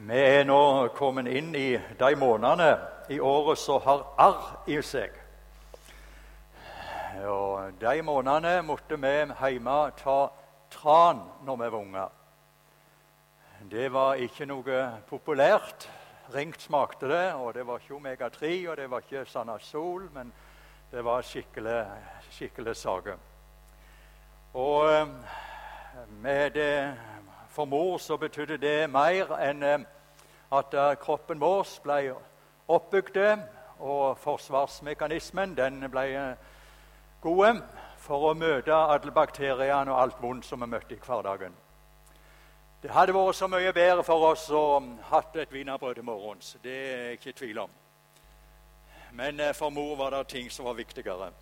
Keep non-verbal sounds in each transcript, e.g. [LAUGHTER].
Vi er nå kommet inn i de månedene i året som har arr i seg. Og De månedene måtte vi hjemme ta tran når vi var unger. Det var ikke noe populært. Ringt smakte det, og det var ikke omega-3 og det var ikke Sanasol, men det var skikkelig, skikkelig saker. Og eh, med det for mor så betydde det mer enn eh, at eh, kroppen vår ble oppbygd, og forsvarsmekanismen den ble god gode for å møte alle bakteriene og alt vondt som vi møtte i hverdagen. Det hadde vært så mye bedre for oss å hatt et wienerbrød til morgens. Det er jeg ikke i tvil om. Men for mor var det ting som var viktigere.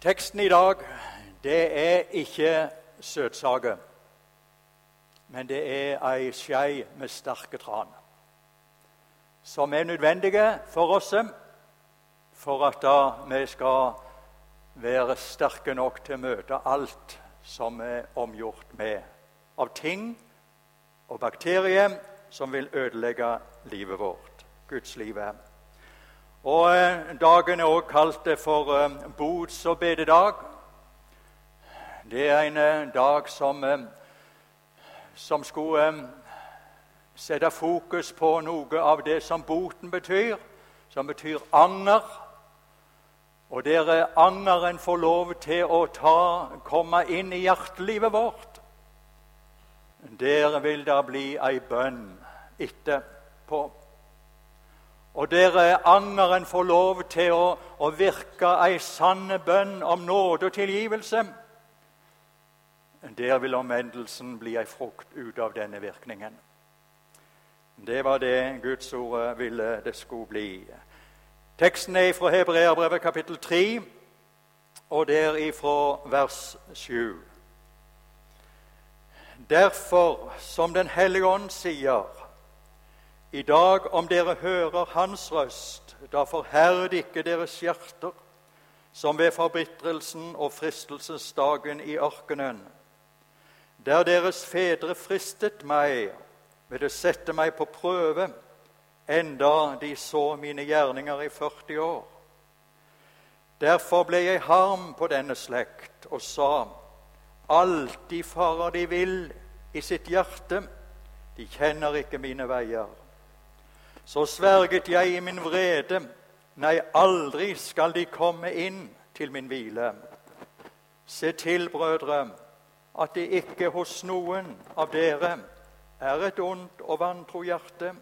Teksten i dag det er ikke søtsaker men det er ei skei med sterke tran. Som er nødvendige for oss for at vi skal være sterke nok til å møte alt som er omgjort med av ting og bakterier som vil ødelegge livet vårt, Guds livet. Og eh, Dagen er også kalt for eh, bods- og bededag. Det er en eh, dag som som skulle sette fokus på noe av det som boten betyr, som betyr anger. Og der angeren får lov til å ta, komme inn i hjertelivet vårt, der vil det bli ei bønn etterpå. Og der angeren får lov til å, å virke ei sann bønn om nåde og tilgivelse, der vil omvendelsen bli ei frukt ut av denne virkningen. Det var det Guds ord ville det skulle bli. Teksten er fra Hebreabrevet kapittel 3, og der ifra vers 7. Derfor, som Den hellige ånd sier, i dag om dere hører Hans røst, da forherd ikke deres hjerter, som ved forbitrelsen og fristelsesdagen i ørkenen der deres fedre fristet meg ved å sette meg på prøve, enda de så mine gjerninger i 40 år. Derfor ble jeg harm på denne slekt og sa:" Alltid farer de vill i sitt hjerte, de kjenner ikke mine veier. Så sverget jeg i min vrede, nei, aldri skal de komme inn til min hvile. Se til, brødre, at det ikke hos noen av dere er et ondt og vantro hjerte,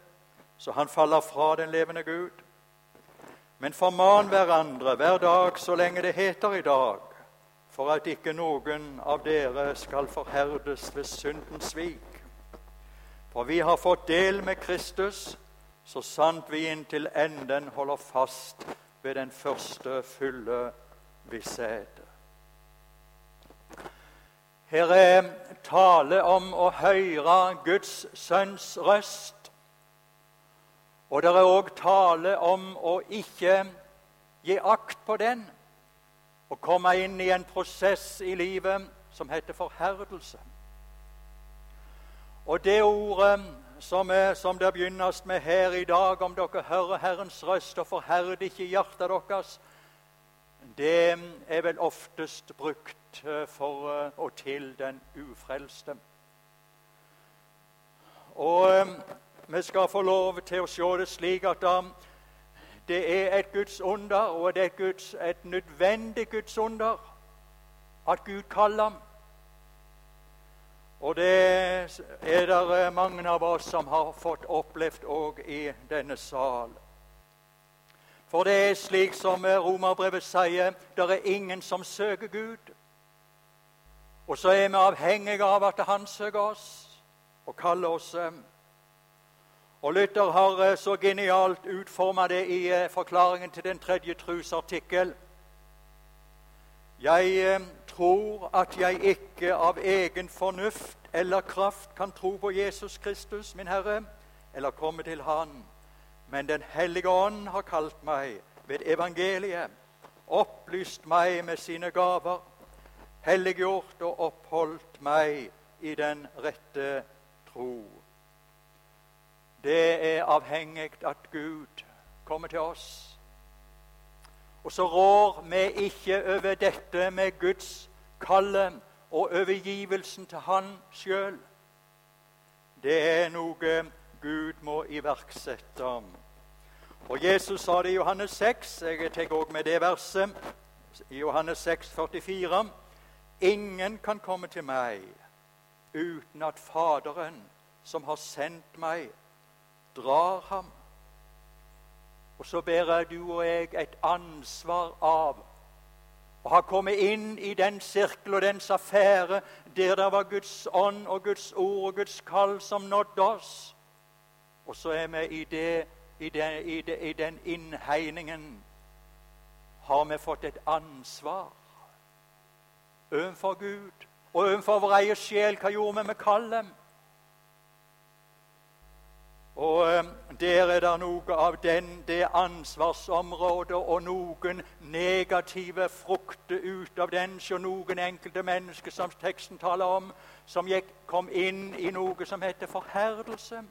så han faller fra den levende Gud. Men forman hverandre hver dag så lenge det heter i dag, for at ikke noen av dere skal forherdes ved syndens svik. For vi har fått del med Kristus, så sant vi inntil enden holder fast ved den første fulle visshet. Her er tale om å høre Guds sønns røst. Og det er òg tale om å ikke gi akt på den og komme inn i en prosess i livet som heter forherdelse. Og det ordet som, er, som det begynnes med her i dag, om dere hører Herrens røst og forherder ikke hjertet deres, det er vel oftest brukt Eh, for eh, og til den ufrelste. Og eh, vi skal få lov til å se det slik at det er et Guds under, og det er et, Guds, et nødvendig Guds under at Gud kaller ham. Og det er det mange av oss som har fått opplevd òg i denne sal. For det er slik som Romerbrevet sier, det er ingen som søker Gud. Og så er vi avhengige av at Han søker oss og kaller oss. Eh, og Luther har eh, så genialt utforma det i eh, forklaringen til den tredje trusartikkel. Jeg tror at jeg ikke av egen fornuft eller kraft kan tro på Jesus Kristus, min Herre, eller komme til Han. Men Den hellige ånd har kalt meg ved evangeliet, opplyst meg med sine gaver helliggjort og oppholdt meg i den rette tro. det er avhengig at Gud kommer til oss. Og så rår vi ikke over dette med Guds kallet og overgivelsen til Han sjøl. Det er noe Gud må iverksette. Og Jesus sa det i Johannes 6, jeg tar også med det verset, i Johannes 6, 44, Ingen kan komme til meg uten at Faderen, som har sendt meg, drar ham. Og så bærer du og jeg et ansvar av å ha kommet inn i den sirkel og dens affære der det var Guds ånd og Guds ord og Guds kall som nådde oss. Og så er vi i, det, i, det, i, det, i den innhegningen har vi fått et ansvar overfor Gud og overfor vår egen sjel. Hva gjorde vi med kallet? Og eh, Der er det noe av den, det ansvarsområdet og noen negative frukter ut av den hos noen enkelte mennesker som teksten taler om, som gikk, kom inn i noe som heter forherdelse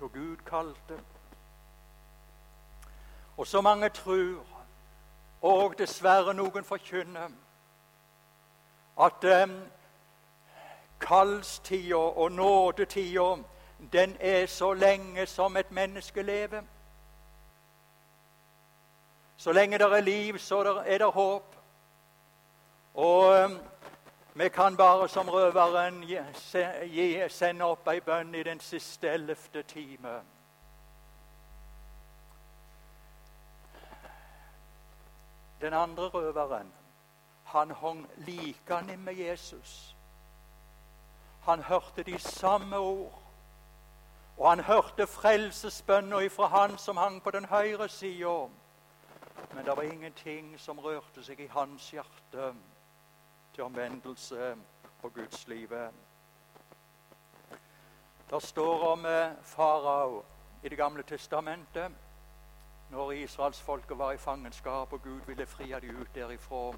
da Gud kalte. Og så mange tror, og dessverre noen forkynner, at eh, kallstida og nådetida den er så lenge som et menneske lever. Så lenge det er liv, så er det håp. Og um, vi kan bare som røveren sende opp ei bønn i den siste ellevte time. Den andre røveren han hang like med Jesus. Han hørte de samme ord. Og han hørte frelsesbønna fra han som hang på den høyre sida. Men det var ingenting som rørte seg i hans hjerte til omvendelse på Guds livet. Det står om eh, farao i Det gamle testamentet. Når israelsfolket var i fangenskap og Gud ville fri dem ut derifra,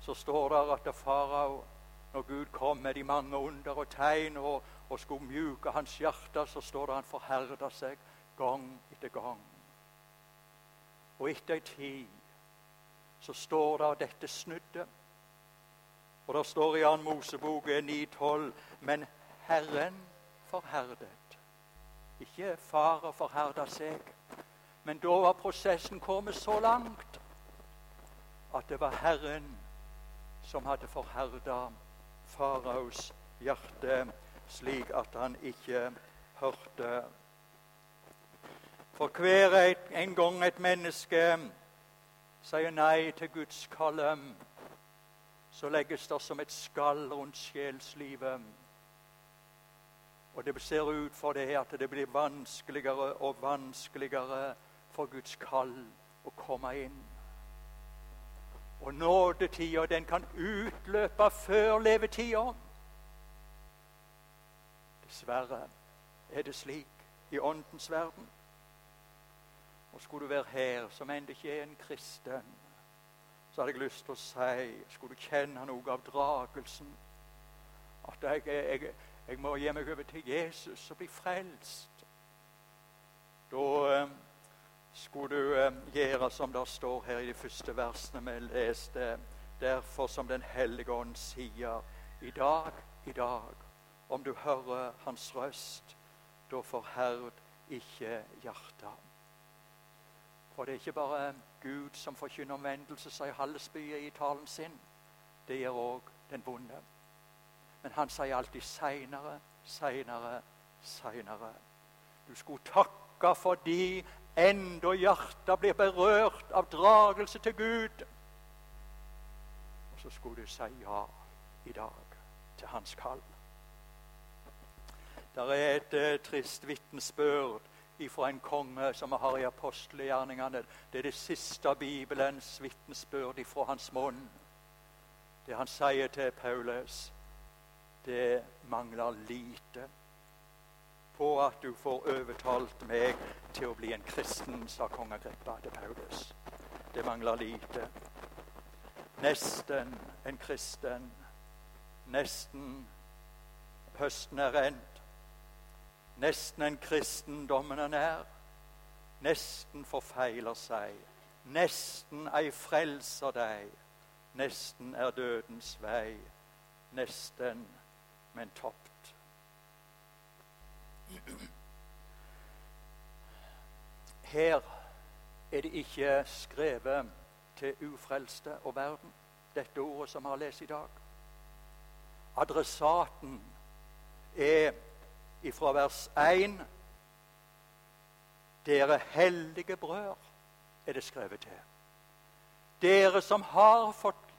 så står det at farao, når Gud kom med de mange under og tegn og, og skulle mjuke hans hjerte, så står det han forherda seg gang etter gang. Og etter ei tid så står det at dette snudde. Og det står i 2. Mosebok 9,12.: Men Herren forherdet. Ikke fara forherda seg. Men da var prosessen kommet så langt at det var Herren som hadde forherda faraos hjerte, slik at han ikke hørte. For hver en gang et menneske sier nei til Guds kalle, så legges det som et skall rundt sjelslivet. Og det ser ut for det at det blir vanskeligere og vanskeligere for Guds kall å komme inn. Og nådetida, den kan utløpe før levetida. Dessverre er det slik i åndens verden. Og skulle du være her som ennå ikke er en kristen, så hadde jeg lyst til å si Skulle du kjenne noe av dragelsen At jeg, jeg, jeg må gi meg over til Jesus og bli frelst Da eh, skulle du eh, gjøre som det står her i de første versene vi leste. Derfor som Den hellige ånd sier i dag, i dag, om du hører Hans røst, da forherd ikke hjertet. For det er ikke bare Gud som forkynner omvendelse, sier Hallesby i talen sin. Det gjør òg den vonde. Men han sier alltid 'seinere, seinere, seinere'. Du skulle takke fordi enda hjertet blir berørt av dragelse til Gud. Og så skulle du si ja i dag til hans kall. Der er et uh, trist vitnesbyrd ifra en konge som vi har i apostelgjerningene. Det er det siste Bibelens vitnesbyrd ifra hans munn. Det han sier til Paulus, det mangler lite på at du får overtalt meg til å bli en kristen, sa kong Agrippa til Paulus. Det mangler lite. Nesten en kristen. Nesten høsten er rent. nesten enn kristendommen er nær. Nesten forfeiler seg, nesten ei frelser deg. Nesten er dødens vei, nesten, men topt. Her er det ikke skrevet til ufrelste og verden, dette ordet som vi har lest i dag. Adressaten er ifra vers 1 Dere hellige brød er det skrevet til. Dere som har fått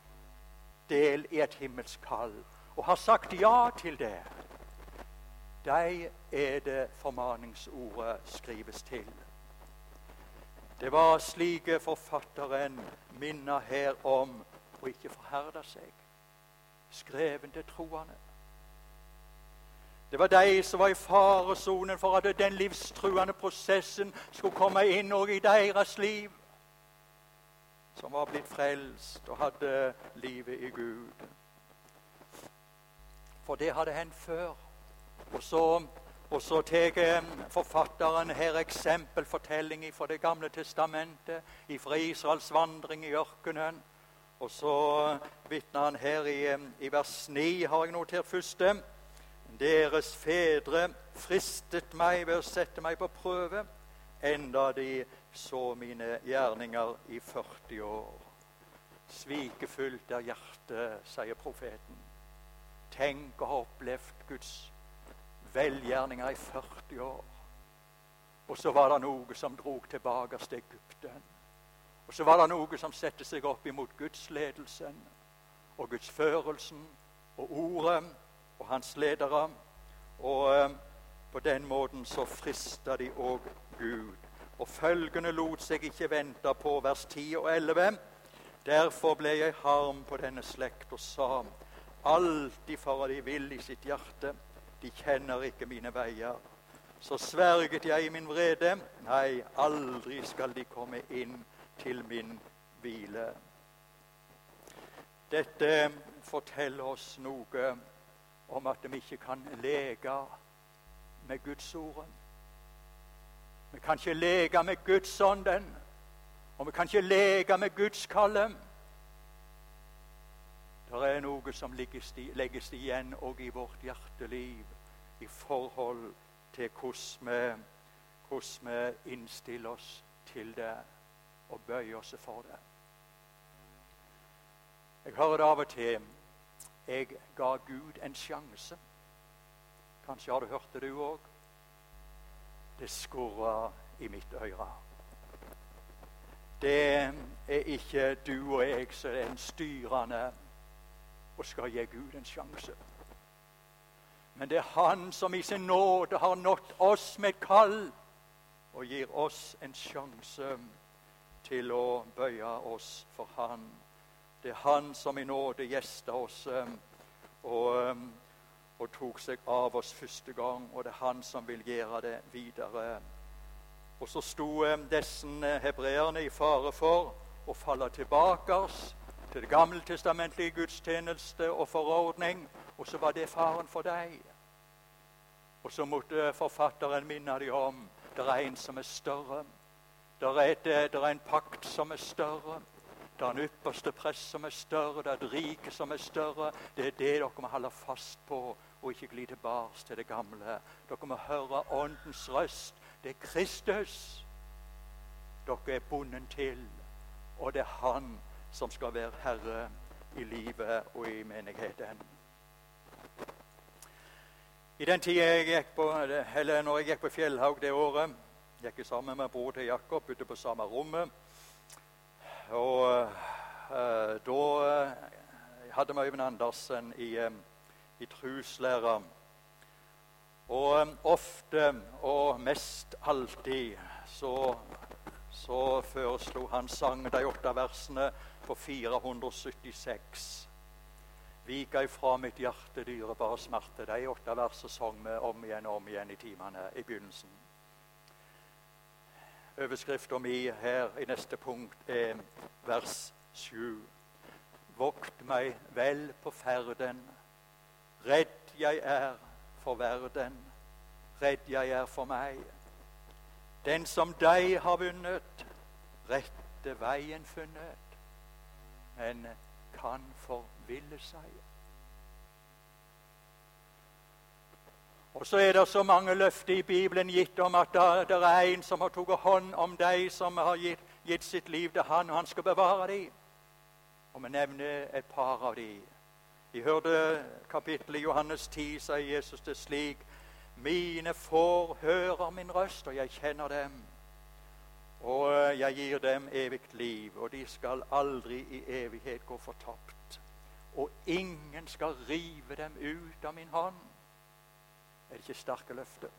del i et himmelsk kall og har sagt ja til det, de er det formaningsordet skrives til. Det var slike forfatteren minna her om å ikke forherde seg. Skreven til troende. Det var de som var i faresonen for at den livstruende prosessen skulle komme inn òg i deres liv. Som var blitt frelst og hadde livet i Gud. For det hadde hendt før. Og så og så tar forfatteren her eksempelfortelling fra Det gamle testamentet, fra Israels vandring i ørkenen. Og så vitner han her i, i vers 9, har jeg notert første. Deres fedre fristet meg ved å sette meg på prøve, enda de så mine gjerninger i 40 år. Svikefullt er hjertet, sier profeten. Tenk å ha opplevd Guds velgjerninger i 40 år. Og så var det noe som drog tilbake til Egypten. Og så var det noe som satte seg opp imot gudsledelsen og gudsførelsen og ordet og hans ledere. Og eh, på den måten så frista de òg Gud. Og følgende lot seg ikke vente på, vers 10 og 11. Derfor ble jeg harm på denne slekt og sa, alltid for de vil i sitt hjerte, de kjenner ikke mine veier. Så sverget jeg i min vrede, nei, aldri skal de komme inn til min hvile. Dette forteller oss noe om at vi ikke kan leke med Guds ord. Vi kan ikke leke med Guds ånden, og vi kan ikke leke med Gudskallet. Det er noe som legges igjen òg i vårt hjerteliv i forhold til hvordan vi, innstiller oss til det og bøyer oss for det. Jeg hører det av og til jeg ga Gud en sjanse. Kanskje har du hørt det, du òg. Det skurra i mitt øre. Det er ikke du og jeg som er en styrende og skal gi Gud en sjanse. Men det er Han som i sin nåde har nådd oss med kall og gir oss en sjanse til å bøye oss for Han. Det er Han som i nåde gjesta oss um, og, um, og, tok seg av oss første gang, og det er Han som vil gjøre det videre. Og så sto um, disse hebreerne i fare for å falle tilbake oss til det gammeltestamentlige gudstjeneste og forordning. Og så var det faren for deg. Og så måtte forfatteren minne dem om det er en som er større. Det er, er en pakt som er større. Det er en ypperste prest som er større. Det er et rike som er større. Det er det dere må holde fast på, og ikke gli tilbake til det gamle. Dere må høre Åndens røst. Det er Kristus dere er bundet til, og det er Han som skal være herre i livet og i menigheten. I den tida jeg gikk på, eller når jeg gikk på Fjellhaug det året, gikk jeg sammen med bror til Jakob, ute på samme rommet. Og uh, da uh, hadde vi Øyvind Andersen i, um, i truslæra. Og um, ofte, og mest alltid, så, så foreslo han sang de åtte versene på 476. Vika ifra mitt hjerte dyrebare smerte. De åtte versene sang vi om igjen og om igjen i timene i begynnelsen. Overskriften mi her i neste punkt er vers 7. Vokt meg vel på ferden, redd jeg er for verden. redd jeg er for meg. Den som deg har vunnet, rette veien funnet, men kan forville seg. Og så er det så mange løfter i Bibelen gitt om at det er en som har tatt hånd om deg, som har gitt, gitt, sitt liv til han, og han skal bevare dem. Og vi nevner et par av dem. Vi hørte kapittelet i Johannes 10, sier Jesus det slik Mine får hører min røst, og jeg kjenner dem. Og jeg gir dem evig liv, og de skal aldri i evighet gå fortapt. Og ingen skal rive dem ut av min hånd. Er det ikke sterke løfter?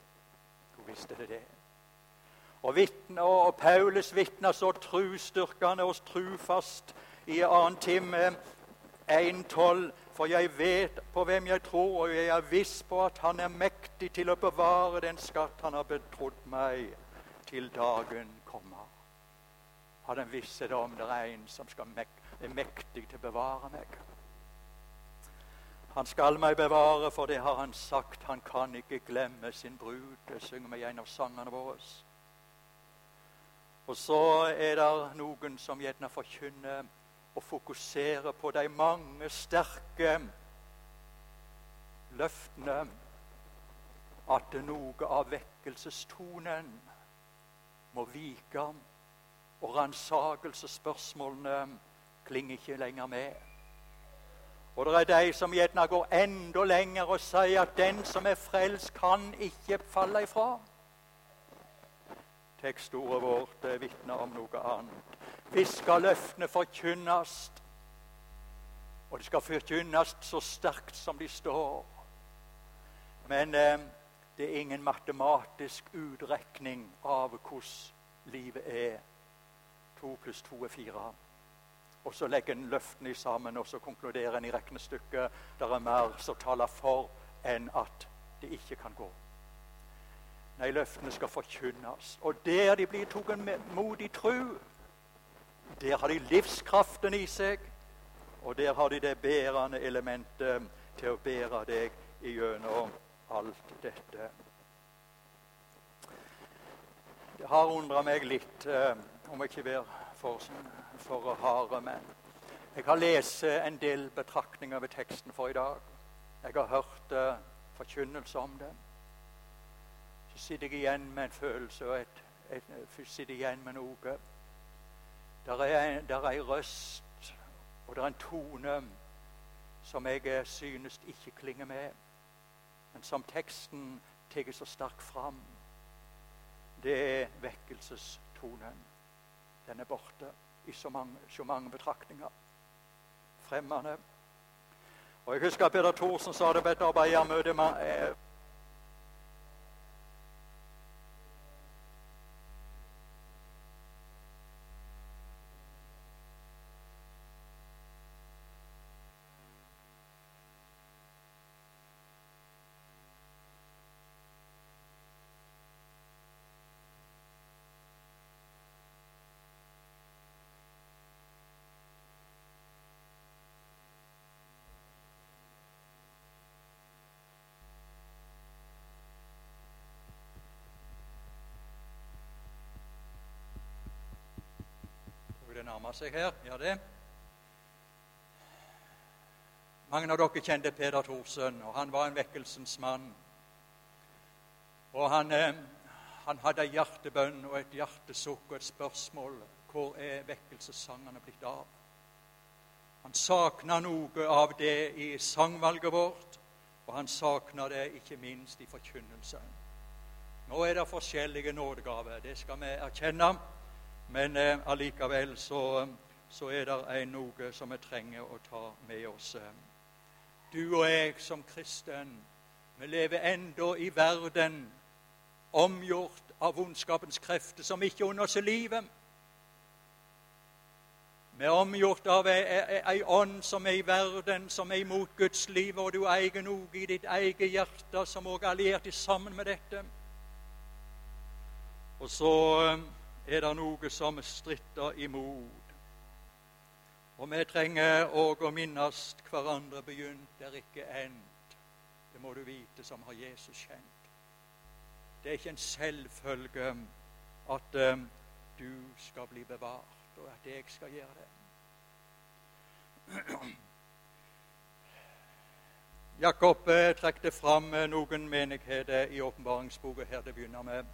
Hvor visste det det? Og, vittne, og Paulus vitner så trustyrkende og trufast i annen time 1,12. For jeg vet på hvem jeg tror, og jeg er viss på at Han er mektig til å bevare den skatt Han har betrodd meg, til dagen. Har den visshet om det er en som mek er mektig til å bevare meg. Han skal meg bevare, for det har han sagt. Han kan ikke glemme sin brud. Det synger vi i en av sangene våre. Og så er det noen som gjerne forkynner og fokuserer på de mange sterke løftene at noe av vekkelsestonen må vike, og ransakelsesspørsmålene klinger ikke lenger med. Og det er de som gjerne går enda lenger og sier at den som er frelst, kan ikke falle ifra. Tekstordet vårt vitner om noe annet. Vi skal løftene forkynnes, og de skal forkynnes så sterkt som de står. Men eh, det er ingen matematisk utrekning av hvordan livet er. To pluss to er fire. Og så legger en løftene sammen, og så konkluderer en i regnestykket der er mer som taler for enn at det ikke kan gå. Nei, løftene skal forkynnes. Og der de blir tatt mot i tru, der har de livskraften i seg, og der har de det bærende elementet til å bære deg gjennom alt dette. Det har undra meg litt, eh, må jeg ikke være for sånn for harde menn. Jeg har lest en del betraktninger ved teksten for i dag. Jeg har hørt uh, forkynnelse om det. Så sitter jeg igjen med en følelse og et, et, et sitter igjen med noe. Der er, der er en røst og det er en tone som jeg eh, synes ikke klinger med, men som teksten tar så sterkt fram. Det er vekkelsestonen. Den er borte i så mange, så mange betraktninger. Fremmede. Og Jeg husker Peder Thorsen sa det på et arbeidermøte det nærmer seg her. Gjør det? Mange av dere kjente Peder Thorsen, og han var en vekkelsens mann. Og han, eh, han hadde en hjertebønn og et hjertesukk og et spørsmål. Hvor er vekkelsessangene blitt av? Han savna noe av det i sangvalget vårt, og han savna det ikke minst i forkynnelsen. Nå er det forskjellige nådegaver, det skal vi erkjenne. Men eh, allikevel så, så, er det noe som vi trenger å ta med oss. Du og jeg som kristen, vi lever enda i verden omgjort av ondskapens krefter som ikke unner oss livet. Vi er omgjort av ei ånd som er i verden, som er imot Guds liv, og du eier noe i ditt eget hjerte som òg er alliert sammen med dette. Og så er det noe som stritter imot. Og vi trenger òg å minnes hverandre begynt er ikke endt. Det må du vite som har Jesus kjent. Det er ikke en selvfølge at um, du skal bli bevart, og at jeg skal gjøre det. Jakob eh, trekte fram eh, noen menigheter i åpenbaringsboka her det begynner med.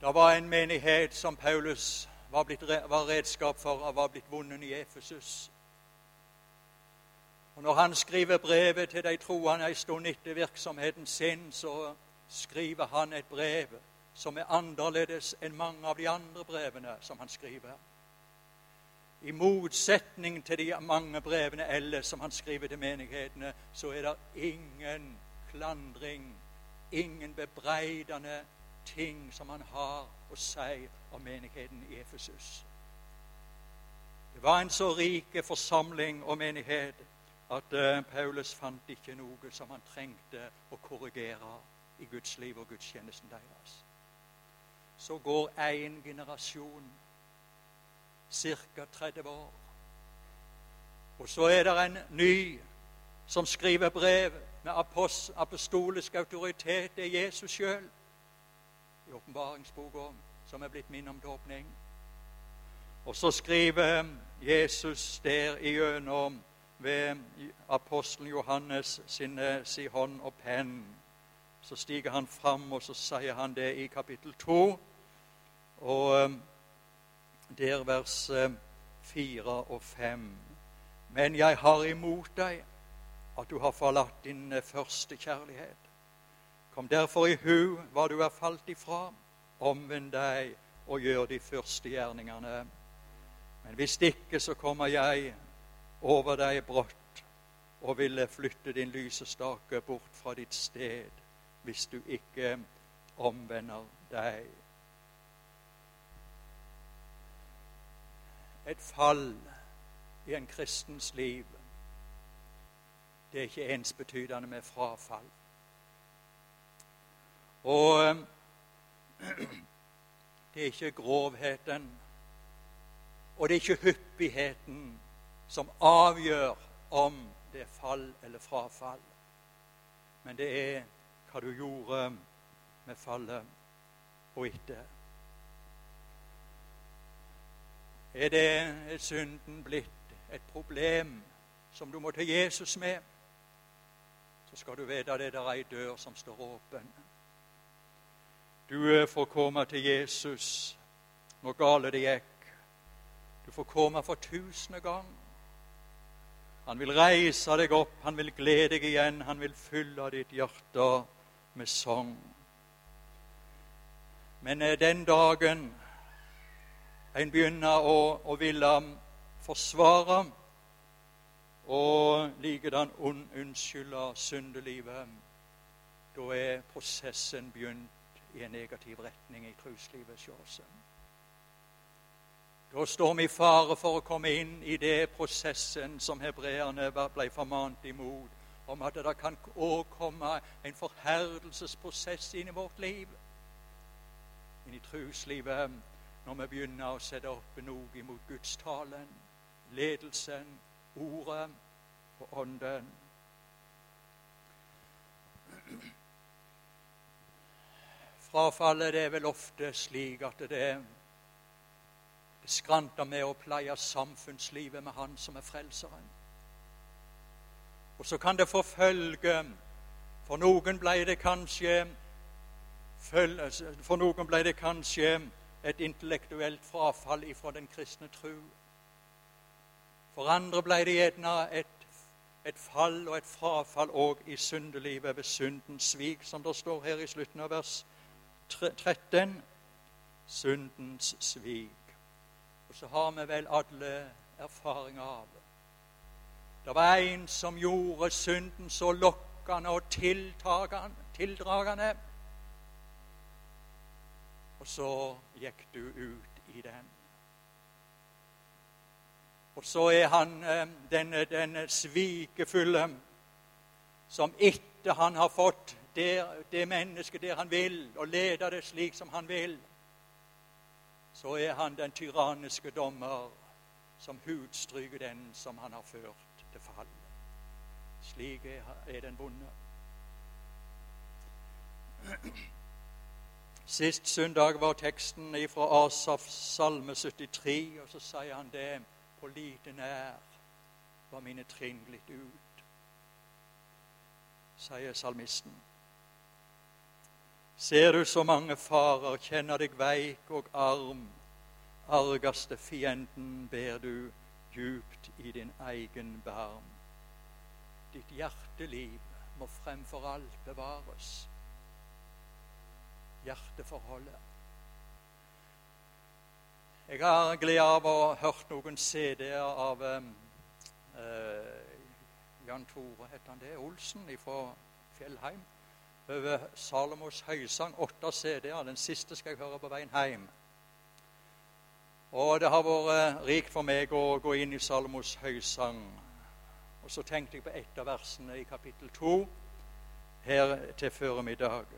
Det var en menighet som Paulus var, blitt, var redskap for og var blitt vunnet i Efesus. Og Når han skriver brevet til de troende en stund etter virksomheten sin, så skriver han et brev som er annerledes enn mange av de andre brevene som han skriver. I motsetning til de mange brevene ellers som han skriver til menighetene, så er det ingen klandring, ingen bebreidende ting som han har å si om menigheten i Efesus. Det var en så rik forsamling og menighet at uh, Paulus fant ikke noe som han trengte å korrigere i Guds liv og gudstjenesten deres. Så går én generasjon ca. 30 år. Og så er det en ny som skriver brev med apostolisk autoritet. Det er Jesus sjøl i åpenbaringsboka, som er blitt min omdåpning. Og så skriver Jesus der igjennom ved apostelen Johannes sin, sin hånd og penn. Så stiger han fram, og så sier han det i kapittel 2. Og der vers 4 eh, og 5. Men jeg har imot deg at du har forlatt din eh, første kjærlighet. Kom derfor i hu hva du er falt ifra, omvend deg og gjør de første gjerningene. Men hvis ikke, så kommer jeg over deg brått og ville flytte din lysestake bort fra ditt sted hvis du ikke omvender deg. et fall i en kristens liv, det er ikke ensbetydende med frafall. Og [CLEARS THROAT] det er ikke grovheten, og det er ikke hyppigheten som avgjør om det er fall eller frafall. Men det er hva du gjorde med fallet og etter. er det synden blitt et problem som du må til Jesus med, så skal du vite at det er ei dør som står åpen. Du eh, får komme til Jesus når gale det gikk. Du får komme for tusende gang. Han vil reise deg opp, han vil glede deg igjen, han vil fylle ditt hjerte med sang. Men eh, den dagen en begynner å, å ville forsvare og likedan unnskylde syndelivet, da er prosessen begynt i en negativ retning i troslivet hos Da står vi i fare for å komme inn i det prosessen som hebreerne ble formant imot, om at det kan òg komme en forherdelsesprosess inn i vårt liv, inn i troslivet når vi begynner å sette opp noe imot gudstalen, ledelsen, ordet og ånden. Frafallet det er vel ofte slik at det, det skranter med å pleie samfunnslivet med Han som er frelseren. Og så kan det få følge For noen ble det kanskje For noen ble det kanskje et intellektuelt frafall ifra den kristne tro. For andre ble det gjerne et, et fall og et frafall òg i syndelivet ved syndens svik, som det står her i slutten av vers 13. Syndens svik. Og så har vi vel alle erfaring av det. Det var en som gjorde synden så lokkende og tildragende og så gikk du ut i den. Og så er han eh, denne, denne svikefulle som etter han har fått det, det mennesket der han vil, og leder det slik som han vil, så er han den tyranniske dommer som hudstryker den som han har ført til fall. Slik er den vonde. Sist søndag var teksten fra Asafs salme 73, og så sier han det På lite nær var mine trinn glitt ut, sier salmisten. Ser du så mange farer, kjenner deg veik og arm, argaste fienden ber du djupt i din egen barm. Ditt hjerteliv må fremfor alt bevares. Hjerteforholdet. Jeg har glede av å ha hørt noen CD-er av eh, Jan Tore, heter han det, Olsen fra Fjellheim over Salomos høysang, åtte CD-er. Den siste skal jeg høre på veien hjem. Og det har vært rikt for meg å gå inn i Salomos høysang. Og så tenkte jeg på et av versene i kapittel to her til formiddag.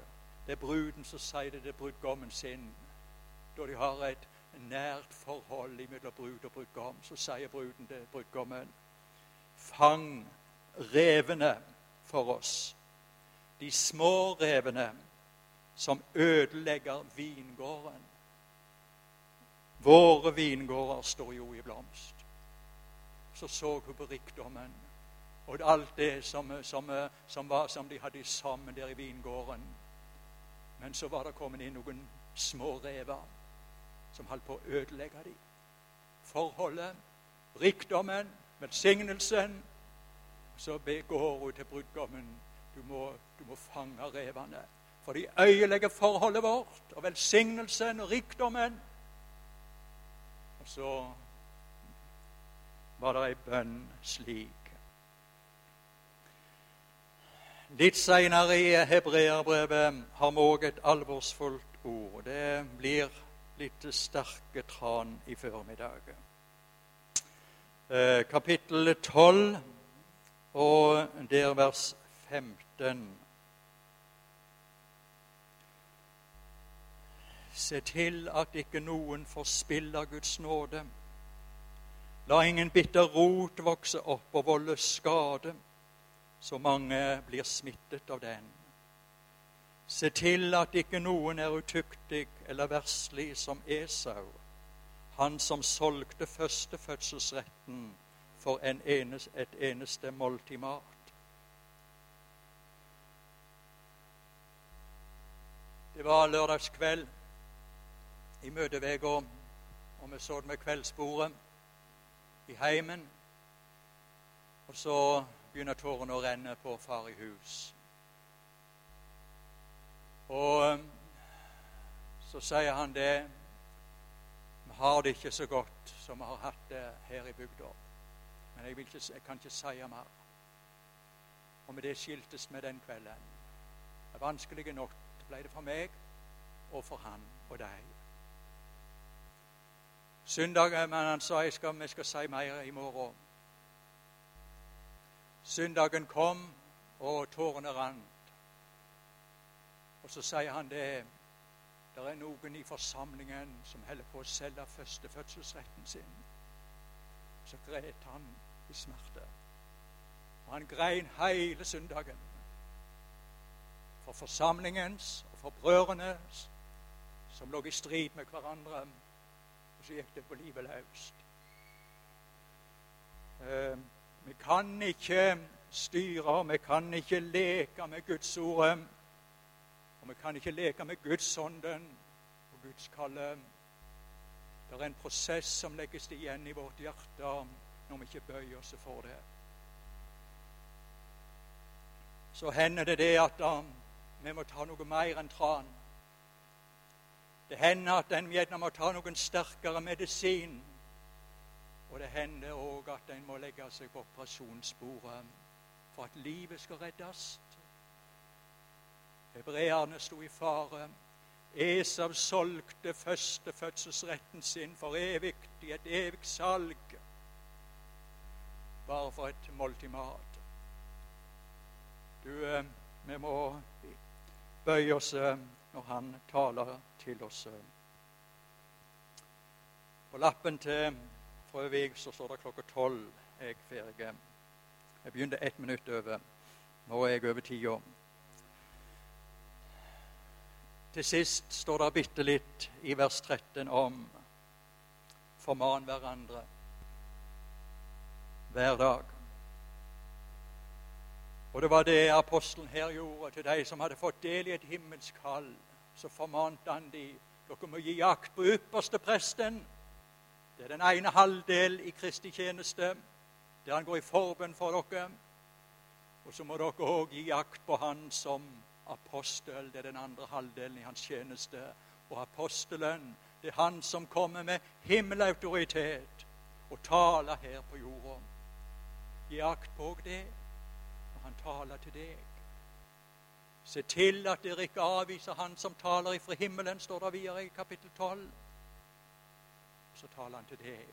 Det er bruden som sier det til brudgommen sin. Da de har et nært forhold mellom brud og brudgom, så sier bruden til brudgommen Fang revene for oss de små revene som ødelegger vingården. Våre vingårder står jo i blomst. Så så hun på rikdommen og alt det som, som, som, var, som de hadde sammen der i vingården. Men så var det kommet inn noen små rever som holdt på å ødelegge dem. Forholdet, rikdommen, velsignelsen. Så går hun til brudgommen du må, du må fange revene. For de øyelegger forholdet vårt og velsignelsen og rikdommen. Og så var det ei bønn slik. Litt seinere i hebreerbrevet har vi òg et alvorsfullt ord. Det blir litt sterke tran i formiddag. Eh, kapittel 12 og der vers 15. Se til at ikke noen forspiller Guds nåde. La ingen bitter rot vokse opp og volde skade, så mange blir smittet av den. Se til at ikke noen er utuktig eller verslig som Esau, han som solgte førstefødselsretten for en enes, et eneste måltid mat. Det var lørdagskveld i møteveka, og vi så det med kveldsbordet i heimen. Og så begynner tårene å renne på far i hus. Og um, så sier han det Vi har det ikke så godt som vi har hatt det her i bygda. Men jeg, ikke, jeg kan ikke si mer. Og med det skiltes vi den kvelden. Det er vanskelig nok ble det for meg og for han og deg. Søndag, men han sa jeg skal, vi skal si mer i morgen. Søndagen kom, og tårene rant. Og så sier han det det er noen i forsamlingen som holder på å selge førstefødselsretten sin. Så gret han i smerte. Og han grein hele søndagen for forsamlingens og for brødrenes, som lå i strid med hverandre. Og så gikk det på livet løst. Eh, vi kan ikke styre, vi kan ikke leke med Guds ord. Og vi kan ikke leke med Guds ånden og Guds kalle. Det er en prosess som legges igjen i vårt hjerte når vi ikke bøyer oss for det. Så hender det det at vi må ta noe mer enn tran. Det hender at en gjerne må ta noen sterkere medisin. Og det hender òg at en må legge seg på operasjonsbordet for at livet skal reddes. Hebreerne sto i fare. Esav solgte førstefødselsretten sin for evig i et evig salg, bare for et måltid mat. Du, eh, vi må bøye oss eh, når han taler til oss. Eh. På lappen til Frøvik så står det klokka tolv. Jeg ferdig. Jeg begynte ett minutt over. Nå er jeg over tida. Til sist står det bitte litt i vers 13 om forman hverandre hver dag. Og det var det apostelen her gjorde til de som hadde fått del i et himmelsk kall. Så formante han de dere må gi akt på ypperste presten. Det er den ene halvdel i Kristi tjeneste, der han går i forbønn for dere. Og så må dere òg gi akt på han som apostel. Det er den andre halvdelen i hans tjeneste. Og apostelen, det er han som kommer med himmelautoritet og taler her på jorda. Gi akt på det han taler til deg. Se til at dere ikke avviser Han som taler ifra himmelen, står det videre i kapittel 12. Så taler han til deg.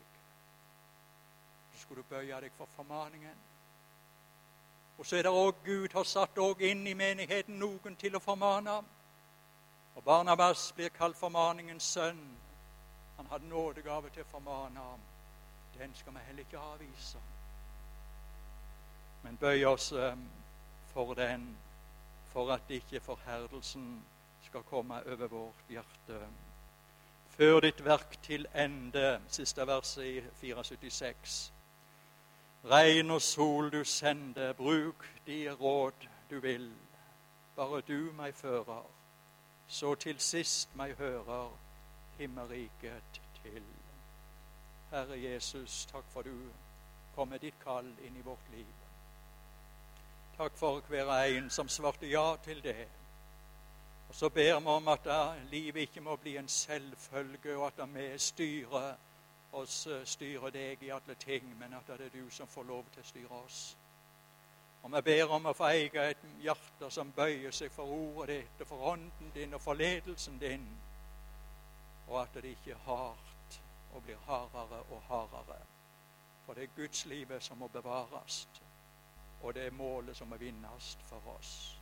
Så skulle du bøye deg for formaningen. Og så er det òg Gud har satt òg inn i menigheten noen til å formane. Og Barnabas blir kalt formaningens sønn. Han hadde nådegave til å formane ham. Den skal vi heller ikke avvise. Men bøy oss um, for den, for at ikke forherdelsen skal komme over vårt hjerte. Før ditt verk til ende, siste verset i 476. Regn og sol du sender, bruk de råd du vil. Bare du meg fører, så til sist meg hører himmelriket til. Herre Jesus, takk for du kom med ditt kall inn i vårt liv. Takk for hver en som svarte ja til det. Og så ber vi om at livet ikke må bli en selvfølge, og at vi styrer oss styrer deg i alle ting, men at det er du som får lov til å styre oss. Og vi ber om å få eie et hjerte som bøyer seg for ordet ditt og for ånden din og for ledelsen din, og at det ikke er hardt og blir hardere og hardere. For det er Guds livet som må bevares, og det er målet som må vinnes for oss.